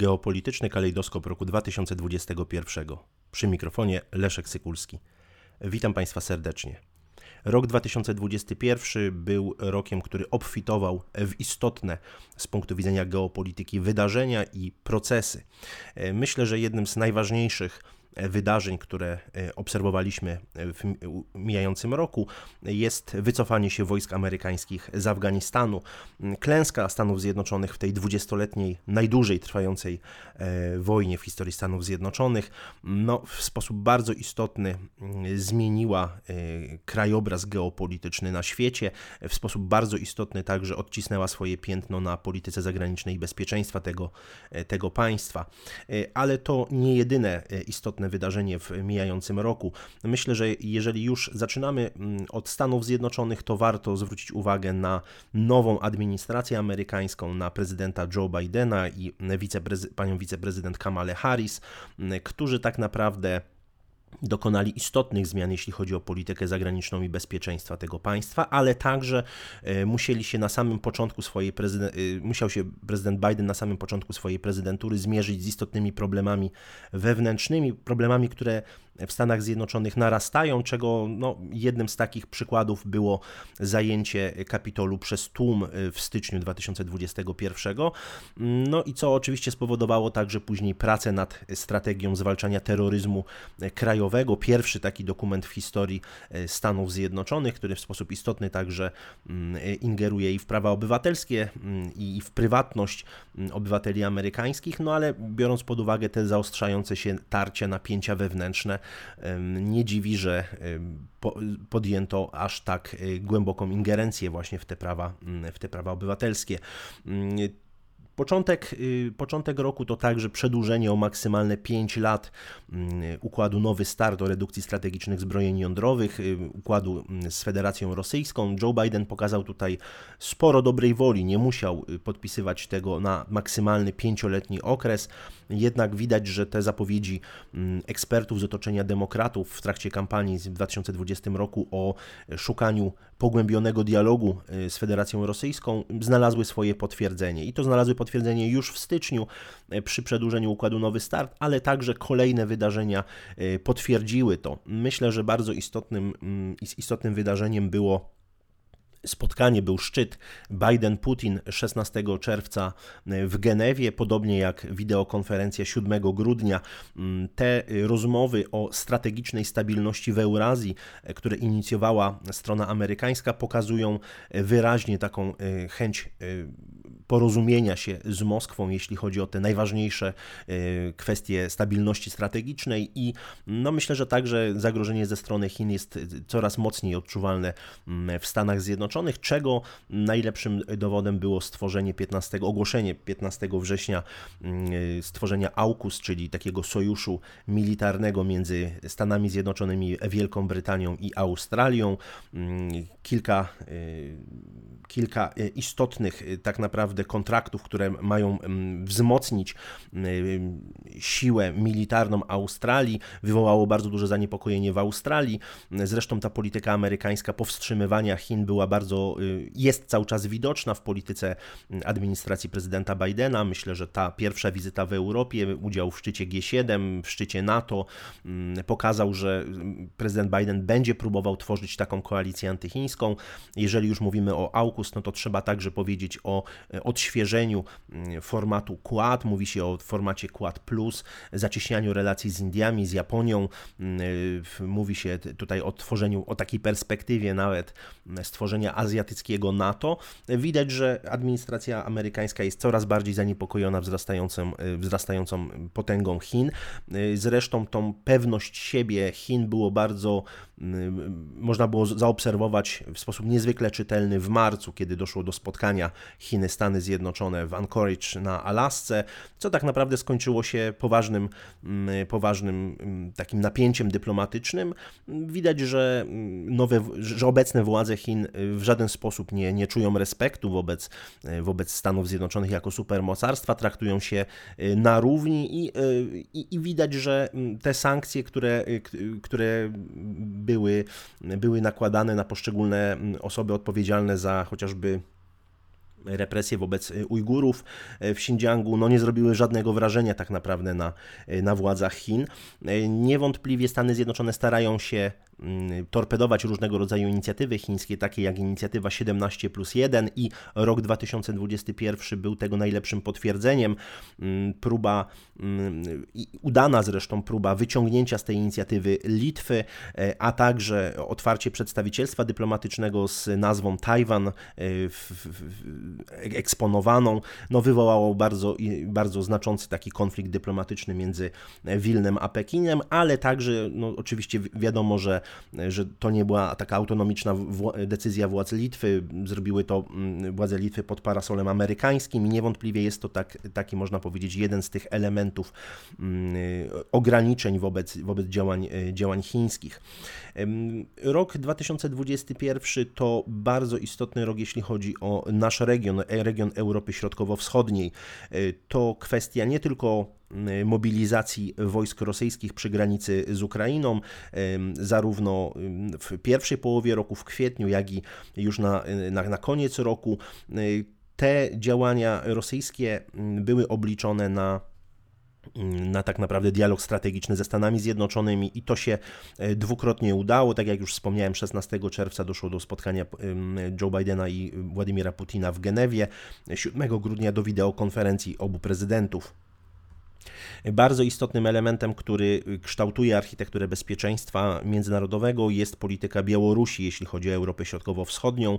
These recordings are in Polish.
Geopolityczny kalejdoskop roku 2021. Przy mikrofonie Leszek Sykulski. Witam Państwa serdecznie. Rok 2021 był rokiem, który obfitował w istotne z punktu widzenia geopolityki wydarzenia i procesy. Myślę, że jednym z najważniejszych wydarzeń, które e, obserwowaliśmy w mijającym roku, jest wycofanie się wojsk amerykańskich z Afganistanu. Klęska Stanów Zjednoczonych w tej dwudziestoletniej, najdłużej trwającej e, wojnie w historii Stanów Zjednoczonych, no, w sposób bardzo istotny zmieniła e, krajobraz geopolityczny na świecie, w sposób bardzo istotny także odcisnęła swoje piętno na polityce zagranicznej i bezpieczeństwa tego, tego państwa. Ale to nie jedyne istotne istotne wydarzenie w mijającym roku. Myślę, że jeżeli już zaczynamy mm, od Stanów Zjednoczonych, to warto zwrócić uwagę na nową administrację amerykańską, na prezydenta Joe Bidena i wiceprezy panią wiceprezydent Kamale Harris, mm, którzy tak naprawdę dokonali istotnych zmian, jeśli chodzi o politykę zagraniczną i bezpieczeństwa tego państwa, ale także e, musieli się na samym początku swojej e, musiał się prezydent Biden na samym początku swojej prezydentury zmierzyć z istotnymi problemami wewnętrznymi, problemami, które w Stanach Zjednoczonych narastają, czego no, jednym z takich przykładów było zajęcie Kapitolu przez tłum w styczniu 2021. No i co oczywiście spowodowało także później pracę nad strategią zwalczania terroryzmu krajowego. Pierwszy taki dokument w historii Stanów Zjednoczonych, który w sposób istotny także mm, ingeruje i w prawa obywatelskie, mm, i w prywatność mm, obywateli amerykańskich, no ale biorąc pod uwagę te zaostrzające się tarcia, napięcia wewnętrzne, nie dziwi, że podjęto aż tak e, głęboką ingerencję właśnie w te prawa, w te prawa obywatelskie. Początek, y, początek roku to także przedłużenie o maksymalne 5 lat mm, układu Nowy Start o redukcji strategicznych zbrojeń jądrowych, y, układu mm, z Federacją Rosyjską. Joe Biden pokazał tutaj sporo dobrej woli, nie musiał y, podpisywać tego na maksymalny pięcioletni okres, jednak widać, że te zapowiedzi mm, ekspertów z otoczenia demokratów w trakcie kampanii w 2020 roku o szukaniu pogłębionego dialogu z Federacją Rosyjską znalazły swoje potwierdzenie. I to znalazły potwierdzenie już w styczniu e, przy przedłużeniu układu Nowy Start, ale także kolejne wydarzenia e, potwierdziły to. Myślę, że bardzo istotnym, mm, istotnym wydarzeniem było spotkanie, był szczyt Biden-Putin 16 czerwca w Genewie, podobnie jak wideokonferencja 7 grudnia. Mm, te rozmowy o strategicznej stabilności w Eurazji, które inicjowała strona amerykańska, pokazują wyraźnie taką e, chęć porozumienia się z Moskwą, jeśli chodzi o te najważniejsze e, kwestie stabilności strategicznej i no myślę, że także zagrożenie ze strony Chin jest coraz mocniej odczuwalne mm, w Stanach Zjednoczonych, czego najlepszym dowodem było stworzenie 15, ogłoszenie 15 września mm, stworzenia AUKUS, czyli takiego sojuszu militarnego między Stanami Zjednoczonymi, Wielką Brytanią i Australią. Mm, kilka, e, kilka e, istotnych tak naprawdę kontraktów, które mają mm, wzmocnić siłę militarną Australii, wywołało bardzo duże zaniepokojenie w Australii. Zresztą ta polityka amerykańska powstrzymywania Chin była bardzo, y, jest cały czas widoczna w polityce mm, administracji prezydenta Bidena. Myślę, że ta pierwsza wizyta w Europie, udział w szczycie G7, w szczycie NATO pokazał, że prezydent Biden będzie próbował tworzyć taką koalicję antychińską. Jeżeli już mówimy o AUKUS, no to trzeba także powiedzieć o, o odświeżeniu mm, formatu Quad, mówi się o formacie Quad Plus, zacieśnianiu relacji z Indiami, z Japonią, mm, mówi się tutaj o tworzeniu, o takiej perspektywie nawet mm, azjatyckiego NATO. Widać, że administracja amerykańska jest coraz bardziej zaniepokojona wzrastającą, wzrastającą potęgą Chin. Zresztą tą pewność siebie Chin było bardzo, można było zaobserwować w sposób niezwykle czytelny w marcu, kiedy doszło do spotkania Chiny-Stany Zjednoczone w Anchorage na Alasce, co tak naprawdę skończyło się poważnym, mm, poważnym mm, takim napięciem dyplomatycznym. Widać, że, mm, nowe, że obecne władze Chin w żaden sposób nie, nie czują respektu wobec, wobec Stanów Zjednoczonych jako supermocarstwa, traktują się y, na równi i, y, i, i widać, że te sankcje, które, które były, były nakładane na poszczególne osoby odpowiedzialne za chociażby represje wobec Ujgurów w Xinjiangu no nie zrobiły żadnego wrażenia tak naprawdę na, na władzach Chin. Niewątpliwie Stany Zjednoczone starają się Mm, torpedować różnego rodzaju inicjatywy chińskie, takie jak inicjatywa 17 plus 1 i rok 2021 był tego najlepszym potwierdzeniem. Mm, próba, mm, udana zresztą próba wyciągnięcia z tej inicjatywy Litwy, e, a także otwarcie przedstawicielstwa dyplomatycznego z nazwą Tajwan e, eksponowaną, no wywołało bardzo, bardzo znaczący taki konflikt dyplomatyczny między Wilnem a Pekinem, ale także no, oczywiście wiadomo, że że to nie była taka autonomiczna decyzja władz Litwy, zrobiły to mm, władze Litwy pod parasolem amerykańskim i niewątpliwie jest to tak, taki, można powiedzieć, jeden z tych elementów mm, ograniczeń wobec, wobec działań, e, działań chińskich. Rok 2021 to bardzo istotny rok, jeśli chodzi o nasz region, e, region Europy Środkowo-Wschodniej. E, to kwestia nie tylko mobilizacji wojsk rosyjskich przy granicy z Ukrainą, zarówno w pierwszej połowie roku, w kwietniu, jak i już na, na, na koniec roku. Y, te działania rosyjskie były obliczone na na tak naprawdę dialog strategiczny ze Stanami Zjednoczonymi i to się e, dwukrotnie udało. Tak jak już wspomniałem, 16 czerwca doszło do spotkania Joe Bidena i Władimira Putina w Genewie, 7 grudnia do wideokonferencji obu prezydentów. Bardzo istotnym elementem, który kształtuje architekturę bezpieczeństwa międzynarodowego jest polityka Białorusi, jeśli chodzi o Europę Środkowo-Wschodnią,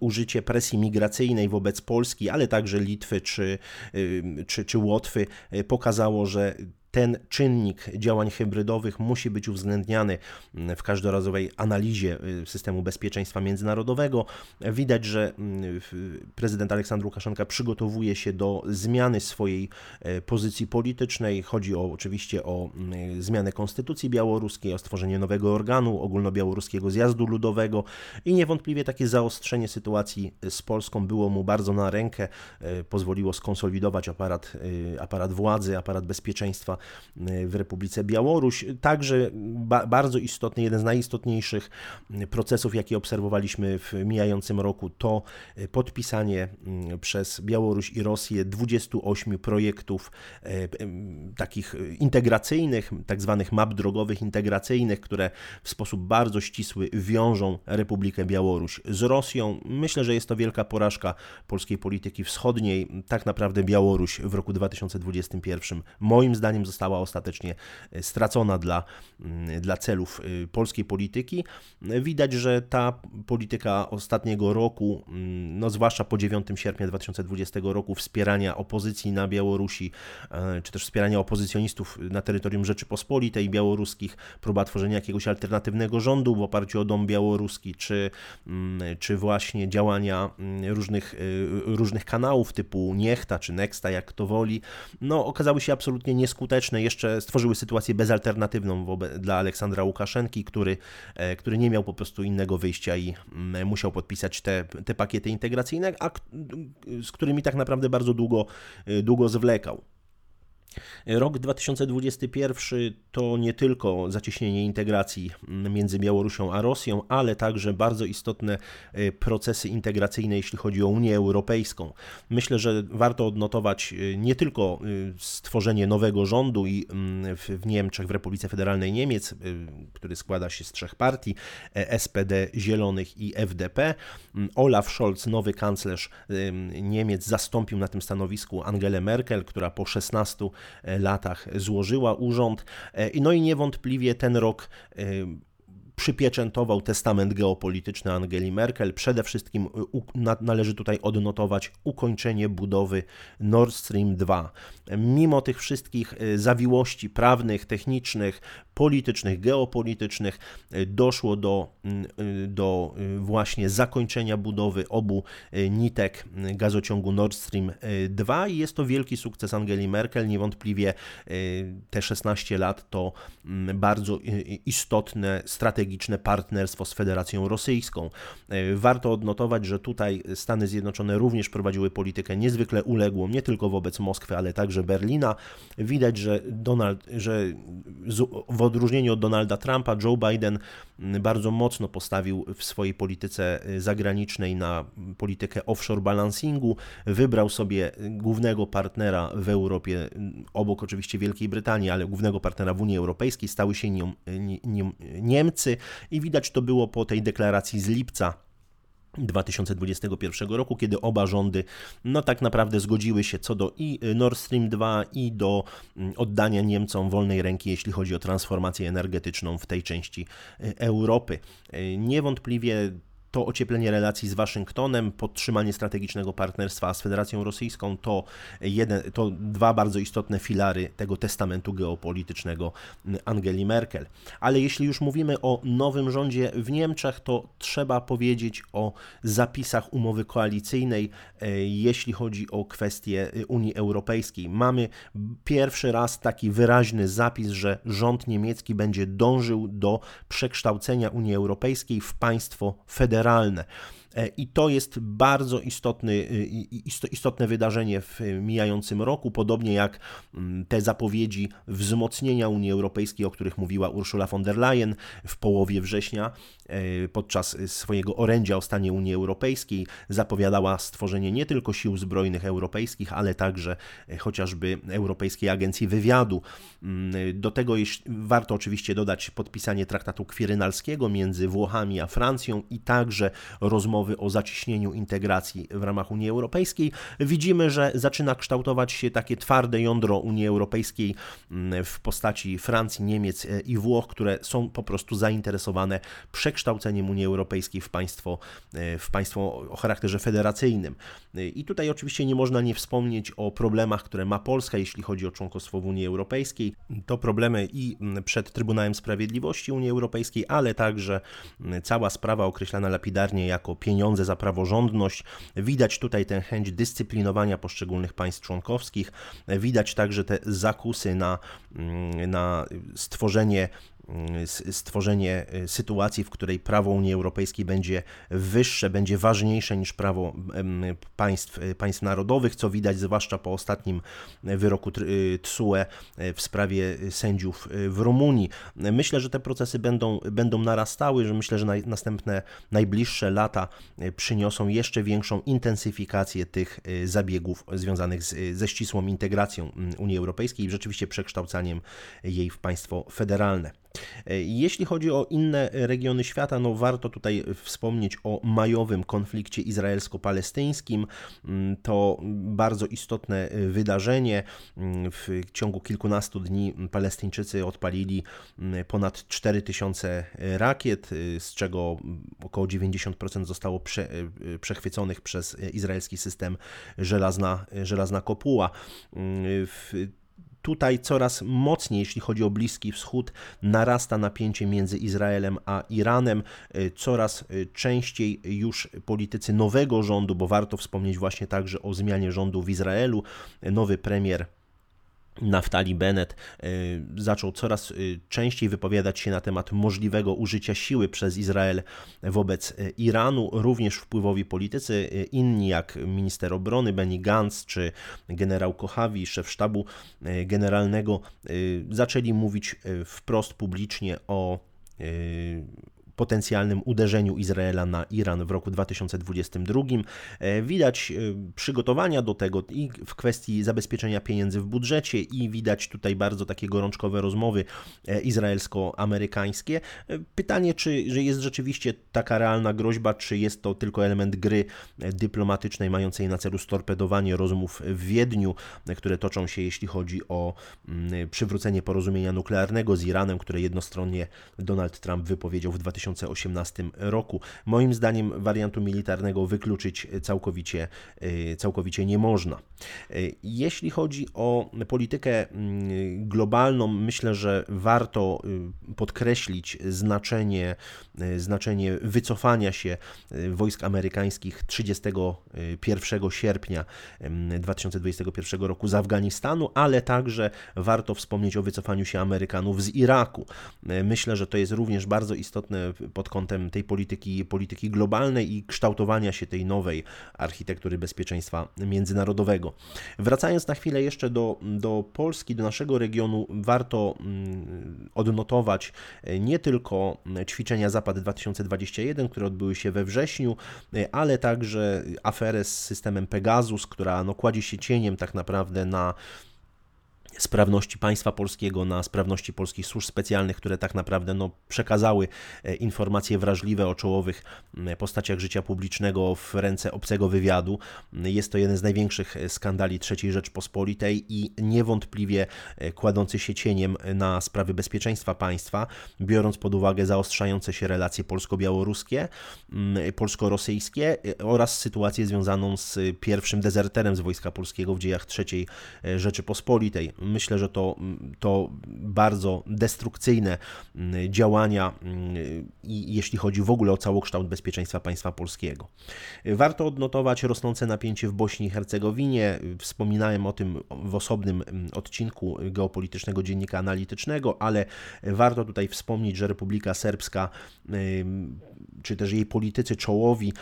użycie presji migracyjnej wobec Polski, ale także Litwy czy, czy, czy Łotwy pokazało, że ten czynnik działań hybrydowych musi być uwzględniany w każdorazowej analizie y, systemu bezpieczeństwa międzynarodowego. Widać, że mm, prezydent Aleksandr Łukaszenka przygotowuje się do zmiany swojej e, pozycji politycznej. Chodzi o, oczywiście o mm, zmianę konstytucji białoruskiej, o stworzenie nowego organu ogólnobiałoruskiego zjazdu ludowego i niewątpliwie takie zaostrzenie sytuacji z Polską było mu bardzo na rękę, e, pozwoliło skonsolidować aparat, aparat władzy, aparat bezpieczeństwa w Republice Białoruś. Także ba bardzo istotny, jeden z najistotniejszych procesów, jakie obserwowaliśmy w mijającym roku, to podpisanie mm, przez Białoruś i Rosję 28 projektów e, takich integracyjnych, tak zwanych map drogowych integracyjnych, które w sposób bardzo ścisły wiążą Republikę Białoruś z Rosją. Myślę, że jest to wielka porażka polskiej polityki wschodniej. Tak naprawdę Białoruś w roku 2021 moim zdaniem została ostatecznie e, stracona dla, mm, dla celów e, polskiej polityki. Widać, że ta polityka ostatniego roku, mm, no zwłaszcza po 9 sierpnia 2020 roku, wspierania opozycji na Białorusi, e, czy też wspierania opozycjonistów na terytorium Rzeczypospolitej białoruskich, próba tworzenia jakiegoś alternatywnego rządu w oparciu o Dom Białoruski, czy, mm, czy właśnie działania różnych, różnych kanałów typu Niechta czy Nexta, jak to woli, no okazały się absolutnie nieskuteczne. Jeszcze jeszcze stworzyły sytuację bezalternatywną dla Aleksandra Łukaszenki, który, e, który nie miał po prostu innego wyjścia i mm, musiał podpisać te, te pakiety integracyjne, a z którymi tak naprawdę bardzo długo, e, długo zwlekał. Rok 2021 to nie tylko zacieśnienie integracji między Białorusią a Rosją, ale także bardzo istotne e, procesy integracyjne, jeśli chodzi o Unię Europejską. Myślę, że warto odnotować e, nie tylko e, stworzenie nowego rządu i mm, w Niemczech, w Republice Federalnej Niemiec, który składa się z trzech partii, SPD, Zielonych i FDP. Mm, Olaf Scholz, nowy kanclerz Niemiec, zastąpił na tym stanowisku Angelę Merkel, która po 16 latach złożyła urząd. E, no i niewątpliwie ten rok e, przypieczętował testament geopolityczny Angeli Merkel. Przede wszystkim należy tutaj odnotować ukończenie budowy Nord Stream 2. Mimo tych wszystkich e, zawiłości prawnych, technicznych, politycznych, geopolitycznych e, doszło do, do właśnie zakończenia budowy obu nitek gazociągu Nord Stream 2 i jest to wielki sukces Angeli Merkel. Niewątpliwie te 16 lat to mm, bardzo istotne strategiczne strategiczne partnerstwo z Federacją Rosyjską. E, warto odnotować, że tutaj Stany Zjednoczone również prowadziły politykę niezwykle uległą, nie tylko wobec Moskwy, ale także Berlina. Widać, że Donald, że w odróżnieniu od Donalda Trumpa, Joe Biden bardzo mocno postawił w swojej polityce zagranicznej na politykę offshore balancingu. Wybrał sobie głównego partnera w Europie, obok oczywiście Wielkiej Brytanii, ale głównego partnera w Unii Europejskiej. Stały się nią Niemcy i widać to było po tej deklaracji z lipca 2021 roku, kiedy oba rządy no tak naprawdę zgodziły się co do i Nord Stream 2 i do mm, oddania Niemcom wolnej ręki, jeśli chodzi o transformację energetyczną w tej części e, Europy. E, niewątpliwie to ocieplenie relacji z Waszyngtonem, podtrzymanie strategicznego partnerstwa z Federacją Rosyjską to, jeden, to dwa bardzo istotne filary tego testamentu geopolitycznego Angeli Merkel. Ale jeśli już mówimy o nowym rządzie w Niemczech, to trzeba powiedzieć o zapisach umowy koalicyjnej, e, jeśli chodzi o kwestie Unii Europejskiej. Mamy pierwszy raz taki wyraźny zapis, że rząd niemiecki będzie dążył do przekształcenia Unii Europejskiej w państwo federalne federalne. E, I to jest bardzo istotny, y, istotne wydarzenie w mijającym roku, podobnie jak mm, te zapowiedzi wzmocnienia Unii Europejskiej, o których mówiła Ursula von der Leyen w połowie września e, podczas swojego orędzia o stanie Unii Europejskiej. Zapowiadała stworzenie nie tylko sił zbrojnych europejskich, ale także e, chociażby Europejskiej Agencji Wywiadu. Mm, do tego warto oczywiście dodać podpisanie traktatu kwirynalskiego między Włochami a Francją i także rozmowy o zacieśnieniu integracji w ramach Unii Europejskiej, widzimy, że zaczyna kształtować się takie twarde jądro Unii Europejskiej mm, w postaci Francji, Niemiec e, i Włoch, które są po prostu zainteresowane przekształceniem Unii Europejskiej w państwo, e, w państwo o charakterze federacyjnym. E, I tutaj oczywiście nie można nie wspomnieć o problemach, które ma Polska, jeśli chodzi o członkostwo w Unii Europejskiej. To problemy i mm, przed Trybunałem Sprawiedliwości Unii Europejskiej, ale także mm, cała sprawa określana lapidarnie jako pieniądze za praworządność. Widać tutaj tę chęć dyscyplinowania poszczególnych państw członkowskich. Widać także te zakusy na, mm, na stworzenie stworzenie e, sytuacji, w której prawo Unii Europejskiej będzie wyższe, będzie ważniejsze niż prawo państw, e, państw narodowych, co widać zwłaszcza po ostatnim wyroku TSUE w sprawie sędziów w Rumunii. Myślę, że te procesy będą, będą narastały, że myślę, że następne, najbliższe lata przyniosą jeszcze większą intensyfikację tych zabiegów związanych z, ze ścisłą integracją Unii Europejskiej i rzeczywiście przekształcaniem jej w państwo federalne. E, jeśli chodzi o inne regiony świata, no warto tutaj wspomnieć o majowym konflikcie izraelsko-palestyńskim. Mm, to bardzo istotne e, wydarzenie. Mm, w ciągu kilkunastu dni Palestyńczycy odpalili mm, ponad 4000 rakiet, e, z czego około 90% zostało prze, przechwyconych przez izraelski system żelazna, żelazna kopuła. W tutaj coraz mocniej, jeśli chodzi o Bliski Wschód, narasta napięcie między Izraelem a Iranem. Y, coraz y, częściej już politycy nowego rządu, bo warto wspomnieć właśnie także o zmianie rządu w Izraelu, nowy premier Naftali Bennett y, zaczął coraz y, częściej wypowiadać się na temat możliwego użycia siły przez Izrael wobec y, Iranu. Również wpływowi politycy, inni jak minister obrony Benny Gantz czy generał Kochawi, szef sztabu generalnego, zaczęli mówić wprost publicznie o potencjalnym uderzeniu Izraela na Iran w roku 2022. E, widać e, przygotowania do tego i w kwestii zabezpieczenia pieniędzy w budżecie i widać tutaj bardzo takie gorączkowe rozmowy e, izraelsko-amerykańskie. Pytanie, czy że jest rzeczywiście taka realna groźba, czy jest to tylko element gry dyplomatycznej mającej na celu storpedowanie rozmów w Wiedniu, które toczą się, jeśli chodzi o mm, przywrócenie porozumienia nuklearnego z Iranem, które jednostronnie Donald Trump wypowiedział w 2020 2018 roku. Moim zdaniem wariantu militarnego wykluczyć całkowicie, y, całkowicie nie można. Y, jeśli chodzi o politykę mm, globalną, myślę, że warto y, podkreślić znaczenie, znaczenie wycofania się wojsk amerykańskich 31 sierpnia 2021 roku z Afganistanu, ale także warto wspomnieć o wycofaniu się Amerykanów z Iraku. Myślę, że to jest również bardzo istotne pod kątem tej polityki, polityki globalnej i kształtowania się tej nowej architektury bezpieczeństwa międzynarodowego. Wracając na chwilę jeszcze do, do Polski, do naszego regionu, warto mm, odnotować nie tylko ćwiczenia Zapad 2021, które odbyły się we wrześniu, ale także aferę z systemem Pegasus, która no, kładzie się cieniem tak naprawdę na sprawności państwa polskiego, na sprawności polskich służb specjalnych, które tak naprawdę no, przekazały e, informacje wrażliwe o czołowych postaciach życia publicznego w ręce obcego wywiadu. Jest to jeden z największych e, skandali III Rzeczpospolitej i niewątpliwie e, kładący się cieniem na sprawy bezpieczeństwa państwa, biorąc pod uwagę zaostrzające się relacje polsko-białoruskie, polsko-rosyjskie oraz sytuację związaną z pierwszym dezerterem z Wojska Polskiego w dziejach III Rzeczypospolitej Myślę, że to, to bardzo destrukcyjne mm, działania, mm, jeśli chodzi w ogóle o całokształt bezpieczeństwa państwa polskiego. Warto odnotować rosnące napięcie w Bośni i Hercegowinie. Wspominałem o tym w osobnym mm, odcinku geopolitycznego dziennika analitycznego, ale warto tutaj wspomnieć, że Republika Serbska czy też jej politycy czołowi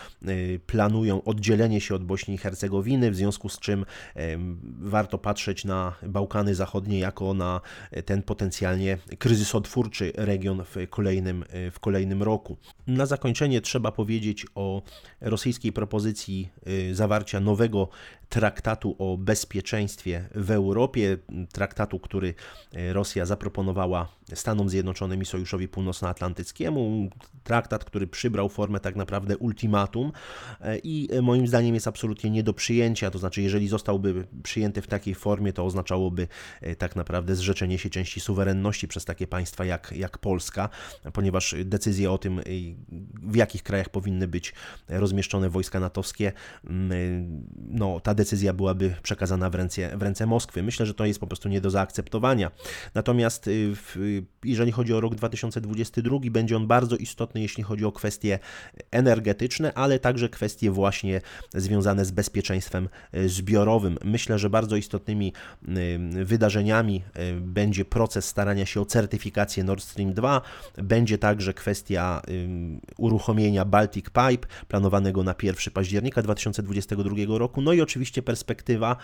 planują oddzielenie się od Bośni i Hercegowiny, w związku z czym warto patrzeć na Bałkany Zachodnie jako na ten potencjalnie kryzysotwórczy region w kolejnym, w kolejnym roku. Na zakończenie trzeba powiedzieć o rosyjskiej propozycji y, zawarcia nowego traktatu o bezpieczeństwie w Europie, traktatu, który Rosja zaproponowała Stanom Zjednoczonym i Sojuszowi Północnoatlantyckiemu, traktat, który przybrał formę tak naprawdę ultimatum i moim zdaniem jest absolutnie nie do przyjęcia, to znaczy jeżeli zostałby przyjęty w takiej formie, to oznaczałoby tak naprawdę zrzeczenie się części suwerenności przez takie państwa jak, jak Polska, ponieważ decyzje o tym, w jakich krajach powinny być rozmieszczone wojska natowskie, no ta decyzja byłaby przekazana w ręce, w ręce Moskwy. Myślę, że to jest po prostu nie do zaakceptowania. Natomiast y, jeżeli chodzi o rok 2022, będzie on bardzo istotny, jeśli chodzi o kwestie energetyczne, ale także kwestie właśnie związane z bezpieczeństwem y, zbiorowym. Myślę, że bardzo istotnymi y, wydarzeniami będzie proces starania się o certyfikację Nord Stream 2, będzie także kwestia uruchomienia Baltic Pipe, planowanego na 1 października 2022 roku, no i oczywiście perspektywa,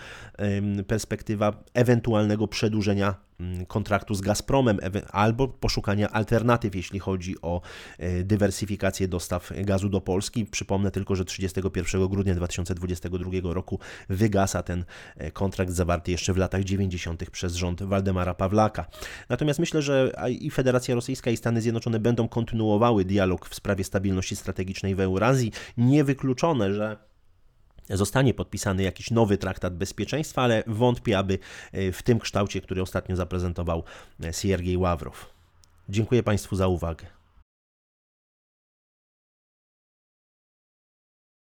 perspektywa ewentualnego przedłużenia kontraktu z Gazpromem albo poszukania alternatyw, jeśli chodzi o e, dywersyfikację dostaw gazu do Polski. Przypomnę tylko, że 31 grudnia 2022 roku wygasa ten e, kontrakt zawarty jeszcze w latach 90. przez rząd Waldemara Pawlaka. Natomiast myślę, że i Federacja Rosyjska i Stany Zjednoczone będą kontynuowały dialog w sprawie stabilności strategicznej w Eurazji. Niewykluczone, że zostanie podpisany jakiś nowy traktat bezpieczeństwa, ale wątpię, aby e, w tym kształcie, który ostatnio zaprezentował e, Siergiej Ławrow. Dziękuję Państwu za uwagę.